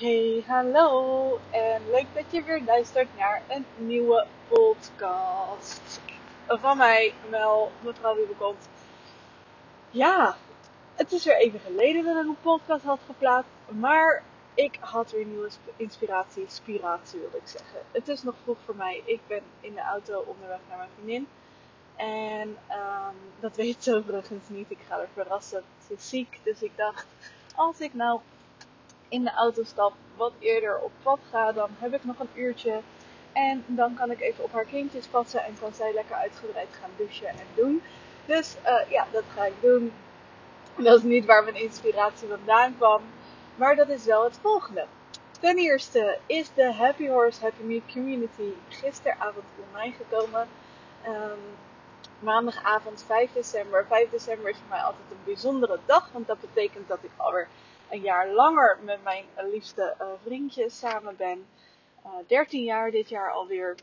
Hey, hallo en leuk dat je weer luistert naar een nieuwe podcast van mij, Mel, mevrouw Wiebelkont. Ja, het is weer even geleden dat ik een podcast had geplaatst, maar ik had weer nieuwe inspiratie, inspiratie wil ik zeggen. Het is nog vroeg voor mij, ik ben in de auto onderweg naar mijn vriendin. En um, dat weet ze overigens niet, ik ga haar verrassen, ze is ziek, dus ik dacht, als ik nou in de auto stap, wat eerder op pad ga, dan heb ik nog een uurtje. En dan kan ik even op haar kindjes passen en kan zij lekker uitgebreid gaan douchen en doen. Dus uh, ja, dat ga ik doen. Dat is niet waar mijn inspiratie vandaan kwam. Maar dat is wel het volgende. Ten eerste is de Happy Horse Happy Me Community gisteravond online gekomen. Um, maandagavond 5 december. 5 december is voor mij altijd een bijzondere dag. Want dat betekent dat ik alweer een jaar langer met mijn liefste uh, vriendje samen ben. Uh, eh, 13 jaar dit jaar alweer.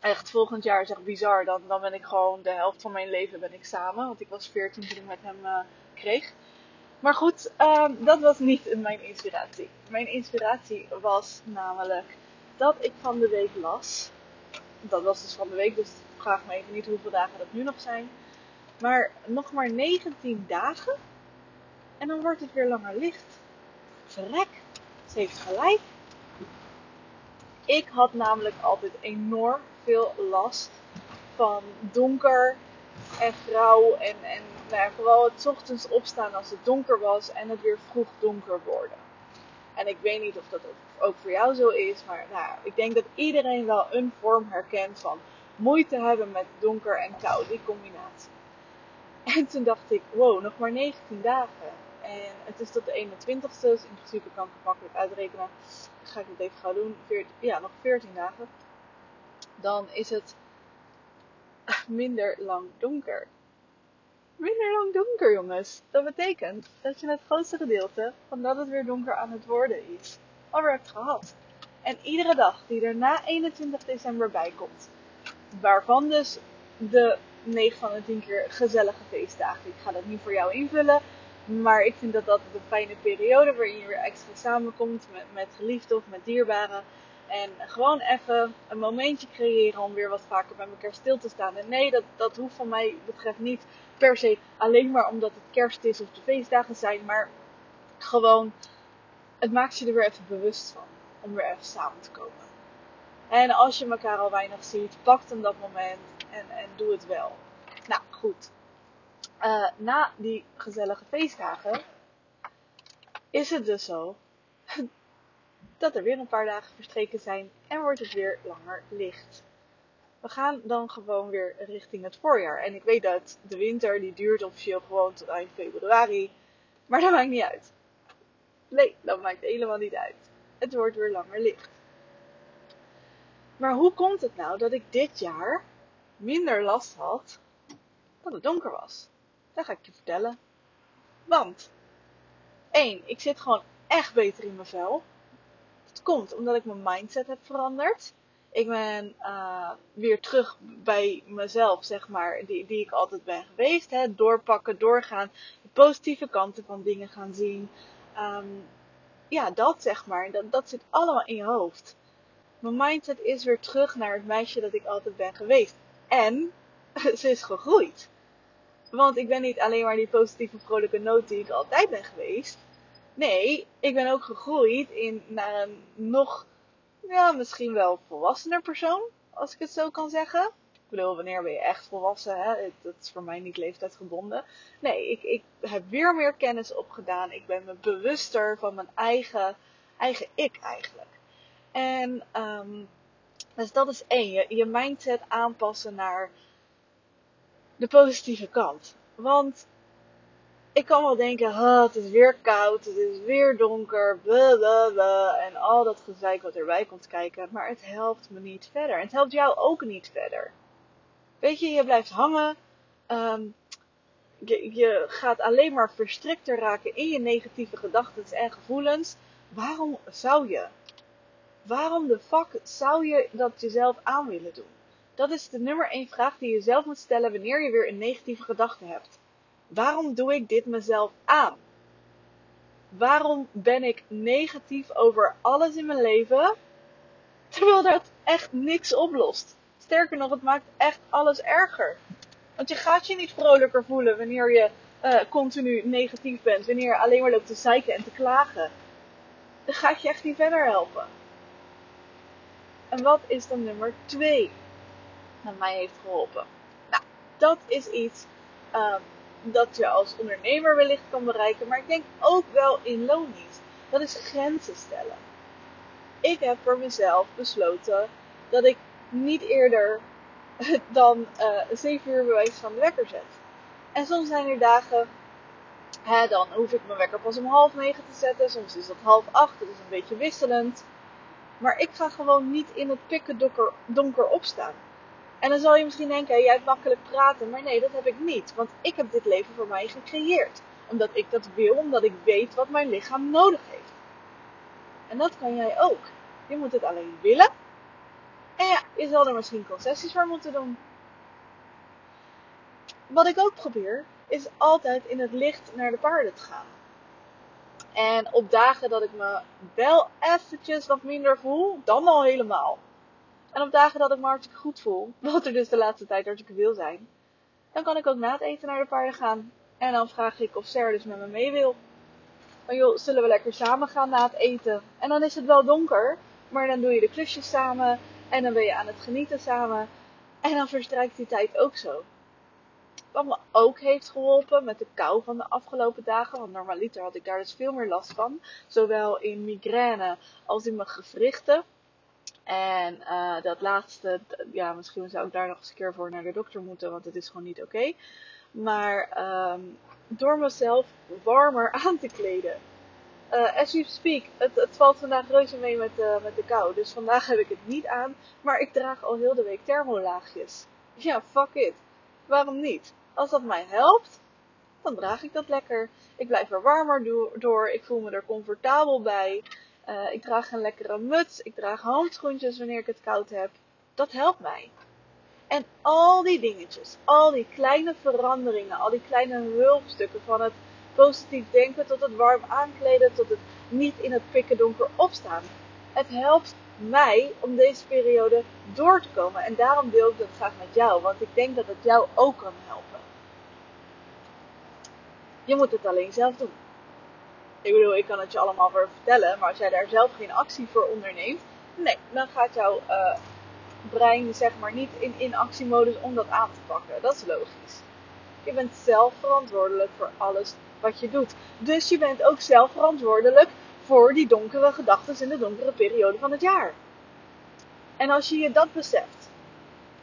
Echt, volgend jaar echt bizar. Dan, dan ben ik gewoon de helft van mijn leven ben ik samen. Want ik was 14 toen ik met hem uh, kreeg. Maar goed, ehm, dat was niet mijn inspiratie. Mijn inspiratie was namelijk dat ik van de week las. Dat was dus van de week, dus vraag me even niet hoeveel dagen dat nu nog zijn. Maar nog maar 19 dagen en dan wordt het weer langer licht. Verrek, ze heeft gelijk. Ik had namelijk altijd enorm veel last van donker en grauw. En, en nou ja, vooral het ochtends opstaan als het donker was en het weer vroeg donker worden. En ik weet niet of dat ook voor jou zo is, maar nou, ik denk dat iedereen wel een vorm herkent van moeite hebben met donker en kou, die combinatie. En toen dacht ik, wow, nog maar 19 dagen. En het is tot de 21ste, dus in principe kan ik het makkelijk uitrekenen. Ga ik het even gaan doen. ja, nog 14 dagen. Dan is het minder lang donker. Minder lang donker, jongens. Dat betekent dat je het grootste gedeelte van dat het weer donker aan het worden is, alweer hebt gehad. En iedere dag die er na 21 december bij komt, waarvan dus de 9 van de 10 keer gezellige feestdagen. Ik ga dat niet voor jou invullen. Maar ik vind dat dat een fijne periode waarin je weer extra samenkomt met, met geliefden of met dierbaren. En gewoon even een momentje creëren om weer wat vaker bij elkaar stil te staan. En nee, dat, dat hoeft van mij betreft niet per se alleen maar omdat het kerst is of de feestdagen zijn. Maar gewoon, het maakt je er weer even bewust van om weer even samen te komen. En als je elkaar al weinig ziet, pak dan dat moment en, en doe het wel. Nou, goed. Uh, na die gezellige feestdagen is het dus zo dat er weer een paar dagen verstreken zijn en wordt het weer langer licht. We gaan dan gewoon weer richting het voorjaar. En ik weet dat de winter die duurt officieel gewoon tot eind februari. Maar dat maakt niet uit. Nee, dat maakt helemaal niet uit. Het wordt weer langer licht. Maar hoe komt het nou dat ik dit jaar minder last had dat het donker was? Dat ga ik je vertellen. Want, 1. Ik zit gewoon echt beter in mijn vel. Dat komt omdat ik mijn mindset heb veranderd. Ik ben uh, weer terug bij mezelf, zeg maar, die, die ik altijd ben geweest. Hè. Doorpakken, doorgaan, de positieve kanten van dingen gaan zien. Um, ja, dat zeg maar, dat, dat zit allemaal in je hoofd. Mijn mindset is weer terug naar het meisje dat ik altijd ben geweest. En ze is gegroeid. Want ik ben niet alleen maar die positieve, vrolijke noot die ik altijd ben geweest. Nee, ik ben ook gegroeid in, naar een nog, ja, misschien wel volwassener persoon. Als ik het zo kan zeggen. Ik bedoel, wanneer ben je echt volwassen? Hè? Dat is voor mij niet leeftijdsgebonden. Nee, ik, ik heb weer meer kennis opgedaan. Ik ben me bewuster van mijn eigen, eigen ik eigenlijk. En um, dus dat is één. Je, je mindset aanpassen naar de positieve kant. Want ik kan wel denken, oh, het is weer koud, het is weer donker, blablabla, en al dat gezeik wat erbij komt kijken. Maar het helpt me niet verder. En het helpt jou ook niet verder. Weet je, je blijft hangen. Um, je, je gaat alleen maar verstrikter raken in je negatieve gedachten en gevoelens. Waarom zou je? Waarom de fuck zou je dat jezelf aan willen doen? Dat is de nummer 1 vraag die je zelf moet stellen wanneer je weer een negatieve gedachte hebt. Waarom doe ik dit mezelf aan? Waarom ben ik negatief over alles in mijn leven, terwijl dat echt niks oplost? Sterker nog, het maakt echt alles erger. Want je gaat je niet vrolijker voelen wanneer je uh, continu negatief bent, wanneer je alleen maar loopt te zeiken en te klagen. Dan gaat je echt niet verder helpen. En wat is dan nummer 2 dat mij heeft geholpen? Nou, dat is iets um, dat je als ondernemer wellicht kan bereiken, maar ik denk ook wel in loondienst. Dat is grenzen stellen. Ik heb voor mezelf besloten dat ik niet eerder dan uh, 7 uur bewijs van de wekker zet. En soms zijn er dagen, hè, dan hoef ik mijn wekker pas om half negen te zetten. Soms is dat half acht, dat is een beetje wisselend. Maar ik ga gewoon niet in het pikken donker opstaan. En dan zal je misschien denken, jij hebt makkelijk praten. Maar nee, dat heb ik niet. Want ik heb dit leven voor mij gecreëerd. Omdat ik dat wil, omdat ik weet wat mijn lichaam nodig heeft. En dat kan jij ook. Je moet het alleen willen. En ja, je zal er misschien concessies voor moeten doen. Wat ik ook probeer, is altijd in het licht naar de paarden te gaan. En op dagen dat ik me wel eventjes wat minder voel, dan al helemaal. En op dagen dat ik me hartstikke goed voel, wat er dus de laatste tijd hartstikke wil zijn, dan kan ik ook na het eten naar de paarden gaan. En dan vraag ik of Sarah dus met me mee wil. Van joh, zullen we lekker samen gaan na het eten? En dan is het wel donker, maar dan doe je de klusjes samen en dan ben je aan het genieten samen. En dan verstrijkt die tijd ook zo. Wat me ook heeft geholpen met de kou van de afgelopen dagen. Want normaliter had ik daar dus veel meer last van. Zowel in migraine als in mijn gewrichten. En uh, dat laatste, ja, misschien zou ik daar nog eens een keer voor naar de dokter moeten, want het is gewoon niet oké. Maar um, door mezelf warmer aan te kleden. Uh, as you speak, het, het, valt vandaag reuze mee met, uh, met de kou. Dus vandaag heb ik het niet aan, maar ik draag al heel de week thermolaagjes. Ja, fuck it. Waarom niet? Als dat mij helpt, dan draag ik dat lekker. Ik blijf er warmer door. Ik voel me er comfortabel bij. Uh, ik draag een lekkere muts. Ik draag handschoentjes wanneer ik het koud heb. Dat helpt mij. En al die dingetjes, al die kleine veranderingen, al die kleine hulpstukken van het positief denken tot het warm aankleden, tot het niet in het pikken donker opstaan. Het helpt mij om deze periode door te komen. En daarom deel ik dat graag met jou, want ik denk dat het jou ook kan helpen. Je moet het alleen zelf doen. Ik bedoel, ik kan het je allemaal voor vertellen, maar als jij daar zelf geen actie voor onderneemt, nee, dan gaat jouw uh, brein zeg maar niet in, in actiemodus om dat aan te pakken. Dat is logisch. Je bent zelf verantwoordelijk voor alles wat je doet. Dus je bent ook zelf verantwoordelijk voor die donkere gedachten in de donkere periode van het jaar. En als je je dat beseft,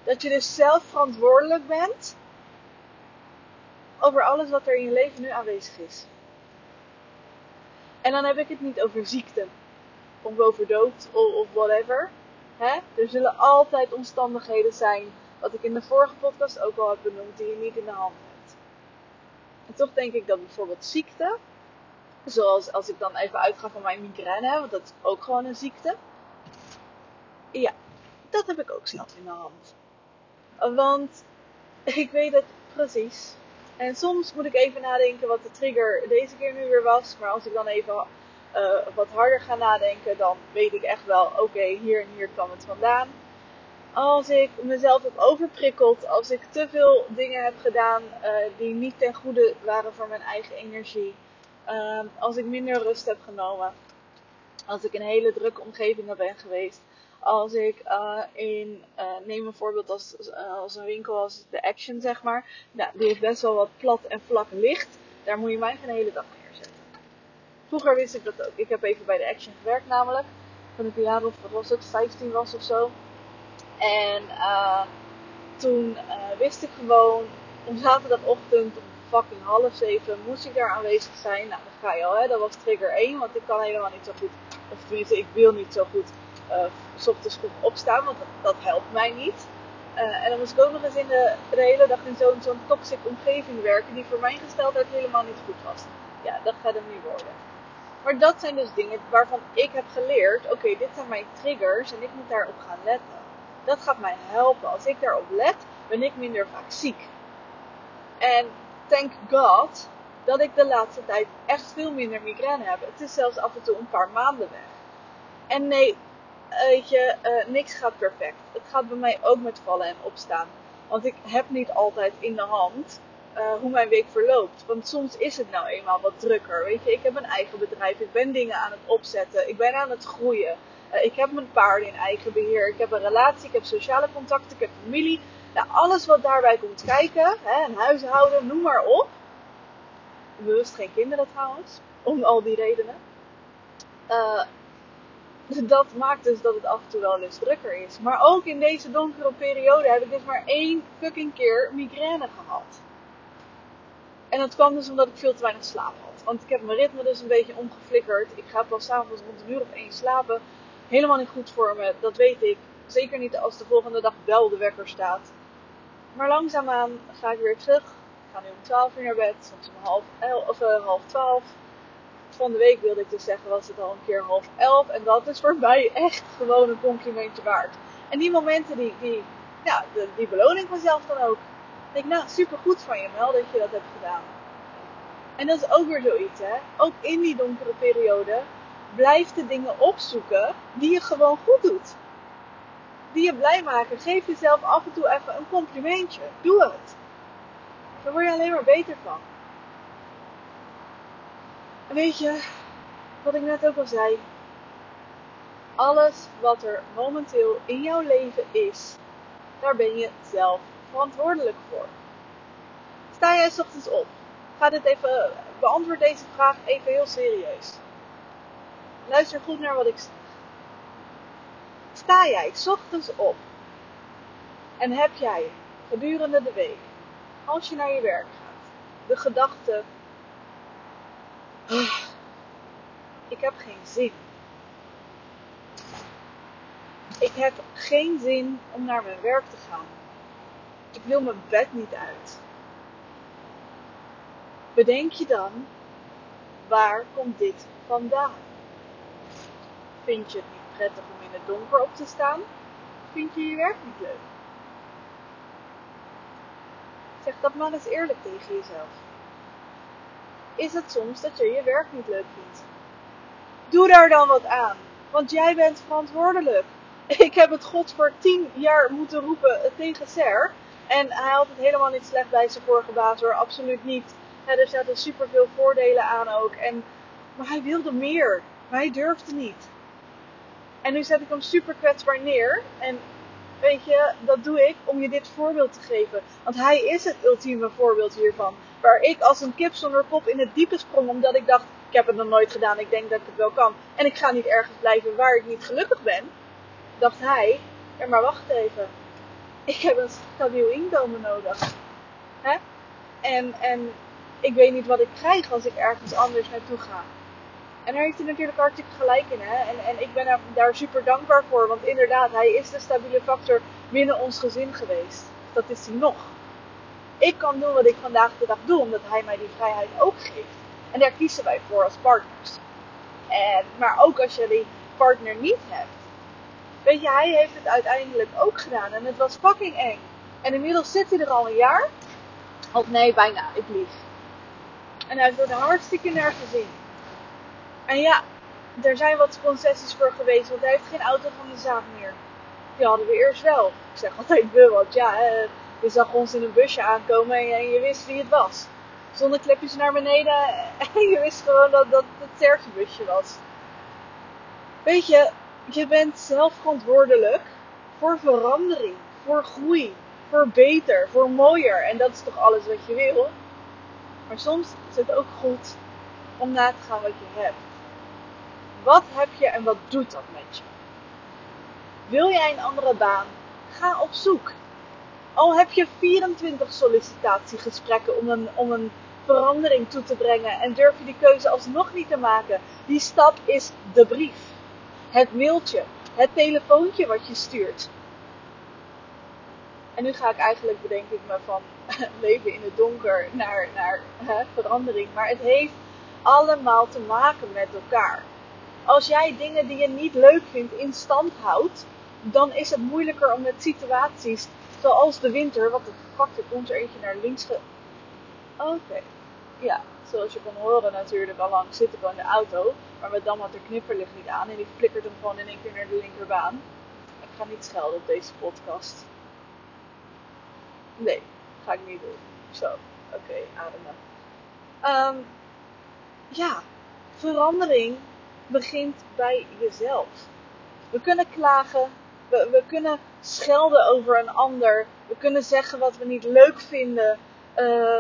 dat je dus zelf verantwoordelijk bent over alles wat er in je leven nu aanwezig is. En dan heb ik het niet over ziekte, of over dood, of, whatever. Er zullen altijd omstandigheden zijn, wat ik in de vorige podcast ook al heb benoemd, die je niet in de hand hebt. En toch denk ik dat bijvoorbeeld ziekte, zoals als ik dan even uitga van mijn migraine, want dat is ook gewoon een ziekte. Ja, dat heb ik ook zelf in de hand. Want ik weet het precies. En soms moet ik even nadenken wat de trigger deze keer nu weer was. Maar als ik dan even uh, wat harder ga nadenken, dan weet ik echt wel, oké, hier en hier kwam het vandaan. Als ik mezelf heb overprikkeld, als ik te veel dingen heb gedaan uh, die niet ten goede waren voor mijn eigen energie. Uh, als ik minder rust heb genomen. Als ik in een hele drukke omgeving ben geweest als ik in, uh, neem een voorbeeld als, uh, als een winkel als de Action, zeg maar. Nou, die heeft best wel wat plat en vlak licht. Daar moet je mij geen hele dag neerzetten. Vroeger wist ik dat ook. Ik heb even bij de Action gewerkt namelijk. Toen ik een jaar of, wat was het, 15 was of zo. En toen wist ik gewoon, om zaterdagochtend om fucking half zeven moest ik daar aanwezig zijn. Nou, dat ga je al, hè. Dat was trigger 1, want ik kan helemaal niet zo goed. Of tenminste, ik wil niet zo goed s ochtends goed opstaan, want dat, helpt mij niet. Uh, en dan moest ik ook nog eens in de, de hele dag in zo'n zo'n toxic omgeving werken, die voor mijn gesteldheid helemaal niet goed was. Ja, dat gaat hem niet worden. Maar dat zijn dus dingen waarvan ik heb geleerd: oké, dit zijn mijn triggers en ik moet daarop gaan letten. Dat gaat mij helpen. Als ik daarop let, ben ik minder vaak ziek. En thank God dat ik de laatste tijd echt veel minder migraine heb. Het is zelfs af en toe een paar maanden weg. En nee, weet je, uh, niks gaat perfect. Het gaat bij mij ook met vallen en opstaan. Want ik heb niet altijd in de hand uh, hoe mijn week verloopt. Want soms is het nou eenmaal wat drukker. Weet je, ik heb een eigen bedrijf. Ik ben dingen aan het opzetten. Ik ben aan het groeien. Uh, ik heb mijn paarden in eigen beheer. Ik heb een relatie. Ik heb sociale contacten. Ik heb familie. Nou, alles wat daarbij komt kijken. Hè, een huishouden, noem maar op. Bewust geen kinderen trouwens. Om al die redenen. Uh, dat maakt dus dat het af en toe wel eens drukker is. Maar ook in deze donkere periode heb ik dus maar één fucking keer migraine gehad. En dat kwam dus omdat ik veel te weinig slaap had. Want ik heb mijn ritme dus een beetje omgeflikkerd. Ik ga pas s'avonds rond een uur of één slapen. Helemaal niet goed voor me, dat weet ik. Zeker niet als de volgende dag wel de wekker staat. Maar langzaamaan ga ik weer terug. Ik ga nu om 12 uur naar bed, soms om half, elf, of, uh, half 12. Van de week wilde ik dus zeggen, was het al een keer half 11. En dat is voor mij echt gewoon een complimentje waard. En die momenten, die, die, ja, die beloning vanzelf dan ook. Ik denk, nou, super goed van je Mel dat je dat hebt gedaan. En dat is ook weer zoiets, hè. Ook in die donkere periode blijf de dingen opzoeken die je gewoon goed doet. Die je blij maken. Geef jezelf af en toe even een complimentje. Doe het. Daar word je alleen maar beter van. Weet je, wat ik net ook al zei. Alles wat er momenteel in jouw leven is, daar ben je zelf verantwoordelijk voor. Sta jij s ochtends op? Ga dit even, beantwoord deze vraag even heel serieus. Luister goed naar wat ik zeg. Sta jij s ochtends op en heb jij gedurende de week, als je naar je werk gaat, de gedachte: ik heb geen zin. Ik heb geen zin om naar mijn werk te gaan. Ik wil mijn bed niet uit. Bedenk je dan, waar komt dit vandaan? Vind je het niet prettig om in het donker op te staan? Vind je je werk niet leuk? Zeg dat maar eens eerlijk tegen jezelf. Is het soms dat je je werk niet leuk vindt? Doe daar dan wat aan, want jij bent verantwoordelijk. Ik heb het God voor tien jaar moeten roepen tegen Ser. En hij had het helemaal niet slecht bij zijn vorige baas hoor, absoluut niet. er zaten super veel voordelen aan ook. En, maar hij wilde meer, maar hij durfde niet. En nu zet ik hem super kwetsbaar neer. En weet je, dat doe ik om je dit voorbeeld te geven. Want hij is het ultieme voorbeeld hiervan. Waar ik als een kip zonder kop in het diepe sprong, omdat ik dacht, ik heb het nog nooit gedaan, ik denk dat ik het wel kan. En ik ga niet ergens blijven waar ik niet gelukkig ben. Dacht hij, ja maar wacht even. Ik heb een stabiel inkomen nodig. Hè? En, en ik weet niet wat ik krijg als ik ergens anders naartoe ga. En daar heeft hij natuurlijk hartstikke gelijk in. Hè? En, en ik ben daar super dankbaar voor. Want inderdaad, hij is de stabiele factor binnen ons gezin geweest. Dat is hij nog. Ik kan doen wat ik vandaag de dag doe, omdat hij mij die vrijheid ook geeft. En daar kiezen wij voor als partners. En, maar ook als je die partner niet hebt. Weet je, hij heeft het uiteindelijk ook gedaan. En het was fucking eng. En inmiddels zit hij er al een jaar. Of nee, bijna. Ik lieg. En hij heeft er hartstikke naar gezien. En ja, er zijn wat concessies voor geweest, want hij heeft geen auto van de zaak meer. Die hadden we eerst wel. Ik zeg altijd we, want ja, je zag ons in een busje aankomen en je wist wie het was. Zonneklepjes naar beneden en je wist gewoon dat dat het Serge-busje was. Weet je, je bent zelf verantwoordelijk voor verandering, voor groei, voor beter, voor mooier. En dat is toch alles wat je wil. Maar soms is het ook goed om na te gaan wat je hebt. Wat heb je en wat doet dat met je? Wil jij een andere baan? Ga op zoek. Al heb je 24 sollicitatiegesprekken om een, om een verandering toe te brengen en durf je die keuze alsnog niet te maken, die stap is de brief. Het mailtje, het telefoontje wat je stuurt. En nu ga ik eigenlijk, bedenk me, van leven in het donker naar, naar verandering. Maar het heeft allemaal te maken met elkaar. Als jij dingen die je niet leuk vindt in stand houdt, dan is het moeilijker om met situaties zoals de winter. Wat de fuck, er komt er eentje naar links ge... Oké. Ja, Zoals je kon horen natuurlijk al lang zitten we in de auto. Maar met dan had er knipperlicht niet aan. En die flikkert hem gewoon in één keer naar de linkerbaan. Ik ga niet schelden op deze podcast. Nee, ga ik niet doen. Zo, oké, ademen. Um, ja, verandering begint bij jezelf. We kunnen klagen, we, we, kunnen schelden over een ander, we kunnen zeggen wat we niet leuk vinden. Uh,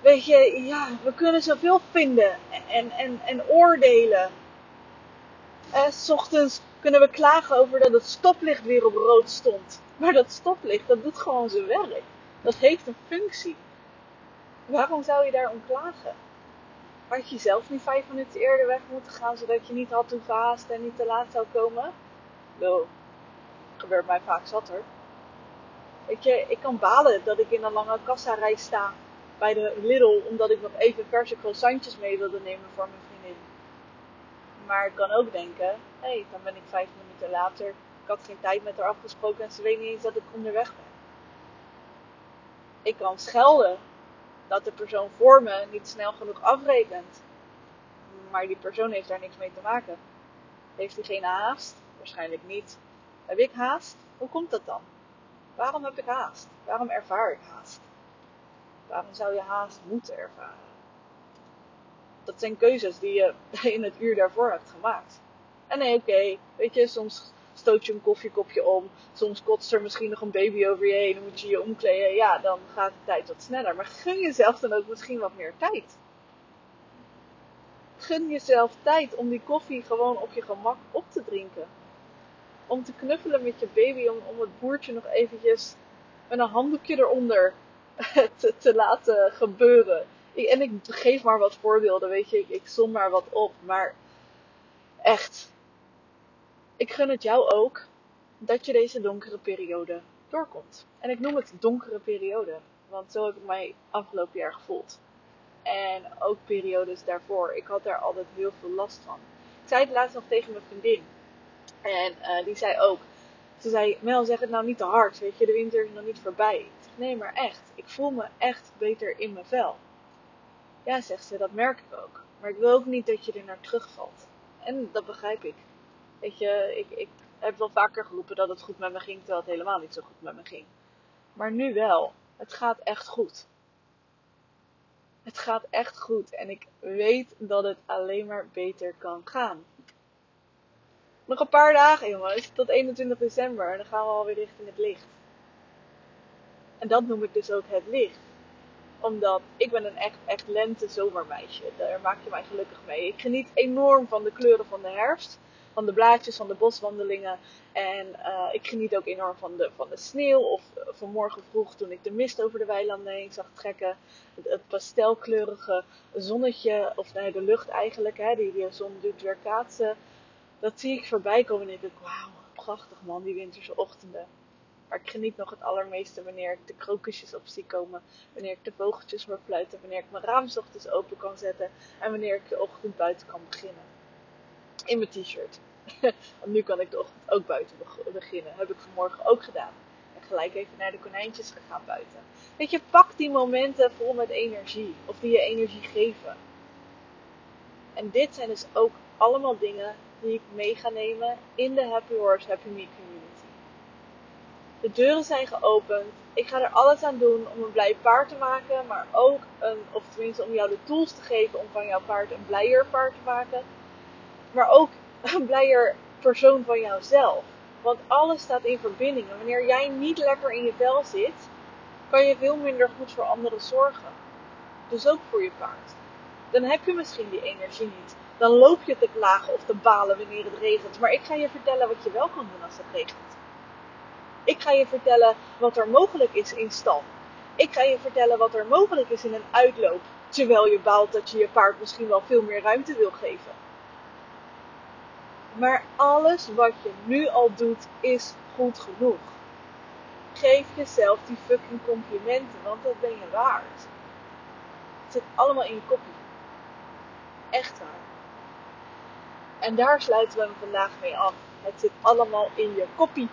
weet je, ja, we kunnen zoveel vinden en, en, en oordelen. Uh, s ochtends kunnen we klagen over dat het stoplicht weer op rood stond. Maar dat stoplicht, dat doet gewoon zijn werk. Dat heeft een functie. Waarom zou je daarom klagen? Had je zelf niet vijf minuten eerder weg moeten gaan, zodat je niet had hoeven haasten en niet te laat zou komen? Wel, gebeurt mij vaak zat hoor. Weet je, ik kan balen dat ik in een lange kassarij sta bij de Lidl, omdat ik nog even verse croissantjes mee wilde nemen voor mijn vriendin. Maar ik kan ook denken, hé, hey, dan ben ik vijf minuten later. Ik had geen tijd met haar afgesproken en ze weet niet eens dat ik onderweg ben. Ik kan schelden dat de persoon voor me niet snel genoeg afrekent. Maar die persoon heeft daar niks mee te maken. Heeft hij geen haast? Waarschijnlijk niet. Heb ik haast? Hoe komt dat dan? Waarom heb ik haast? Waarom ervaar ik haast? Waarom zou je haast moeten ervaren? Dat zijn keuzes die je in het uur daarvoor hebt gemaakt. En nee, oké, weet je, soms stoot je een koffiekopje om. Soms kotst er misschien nog een baby over je heen. Dan moet je je omkleden. Ja, dan gaat de tijd wat sneller. Maar gun jezelf dan ook misschien wat meer tijd. Gun jezelf tijd om die koffie gewoon op je gemak op te drinken. Om te knuffelen met je baby. Om, het boertje nog eventjes met een handdoekje eronder te, te laten gebeuren. en ik geef maar wat voorbeelden, weet je. Ik, ik som maar wat op. Maar echt, ik gun het jou ook dat je deze donkere periode doorkomt. En ik noem het donkere periode, want zo heb ik mij afgelopen jaar gevoeld. En ook periodes daarvoor. Ik had daar altijd heel veel last van. Ik zei het laatst nog tegen mijn vriendin. En uh, die zei ook. Ze zei, Mel, zeg het nou niet te hard. Weet je, de winter is nog niet voorbij. Ik zeg, nee, maar echt. Ik voel me echt beter in mijn vel. Ja, zegt ze, dat merk ik ook. Maar ik wil ook niet dat je er naar terugvalt. En dat begrijp ik. Weet je, ik, ik heb wel vaker geroepen dat het goed met me ging, terwijl het helemaal niet zo goed met me ging. Maar nu wel. Het gaat echt goed. Het gaat echt goed en ik weet dat het alleen maar beter kan gaan. Nog een paar dagen, jongens, tot 21 december en dan gaan we alweer richting het licht. En dat noem ik dus ook het licht. Omdat ik ben een echt, echt lente-zomermeisje. Daar maak je mij gelukkig mee. Ik geniet enorm van de kleuren van de herfst van de blaadjes, van de boswandelingen. En uh, ik geniet ook enorm van de, van de sneeuw. Of uh, vanmorgen vroeg toen ik de mist over de weilanden heen zag trekken. Het, pastelkleurige zonnetje, of nee, de lucht eigenlijk, hè, die de zon doet weerkaatsen. Dat zie ik voorbij komen en ik denk, wauw, prachtig man, die winterse ochtenden. Maar ik geniet nog het allermeeste wanneer ik de krokusjes op zie komen. Wanneer ik de vogeltjes hoor fluiten. Wanneer ik mijn raam ochtends open kan zetten. En wanneer ik de ochtend buiten kan beginnen in mijn t-shirt. Want nu kan ik de ochtend ook buiten beginnen. Heb ik vanmorgen ook gedaan. En gelijk even naar de konijntjes gegaan buiten. Weet je, pak die momenten vol met energie. Of die je energie geven. En dit zijn dus ook allemaal dingen die ik mee ga nemen in de Happy Horse Happy Me community. De deuren zijn geopend. Ik ga er alles aan doen om een blij paard te maken. Maar ook een, of tenminste om jou de tools te geven om van jouw paard een blijer paard te maken maar ook een blijer persoon van jouzelf. Want alles staat in verbinding. En wanneer jij niet lekker in je vel zit, kan je veel minder goed voor anderen zorgen. Dus ook voor je paard. Dan heb je misschien die energie niet. Dan loop je te klagen of te balen wanneer het regent. Maar ik ga je vertellen wat je wel kan doen als het regent. Ik ga je vertellen wat er mogelijk is in stal. Ik ga je vertellen wat er mogelijk is in een uitloop. Terwijl je baalt dat je je paard misschien wel veel meer ruimte wil geven. Maar alles wat je nu al doet is goed genoeg. Geef jezelf die fucking complimenten, want dat ben je waard. Het zit allemaal in je kopje. Echt waar. En daar sluiten we hem vandaag mee af. Het zit allemaal in je kopie.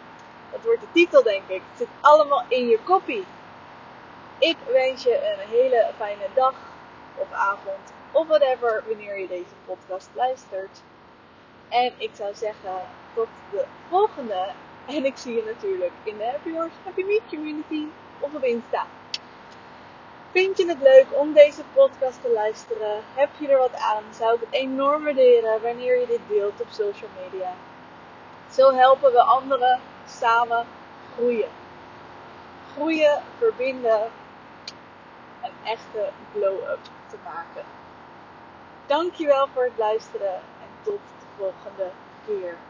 Dat wordt de titel, denk ik. Het zit allemaal in je kopie. Ik wens je een hele fijne dag of avond of whatever wanneer je deze podcast luistert. En ik zou zeggen, tot de volgende. En ik zie je natuurlijk in de Happy Horse Happy Meet Community of op Insta. Vind je het leuk om deze podcast te luisteren? Heb je er wat aan? Zou ik het enorm waarderen wanneer je dit deelt op social media. Zo helpen we anderen samen groeien. Groeien, verbinden, een echte glow-up te maken. Dankjewel voor het luisteren en tot de volgende keer.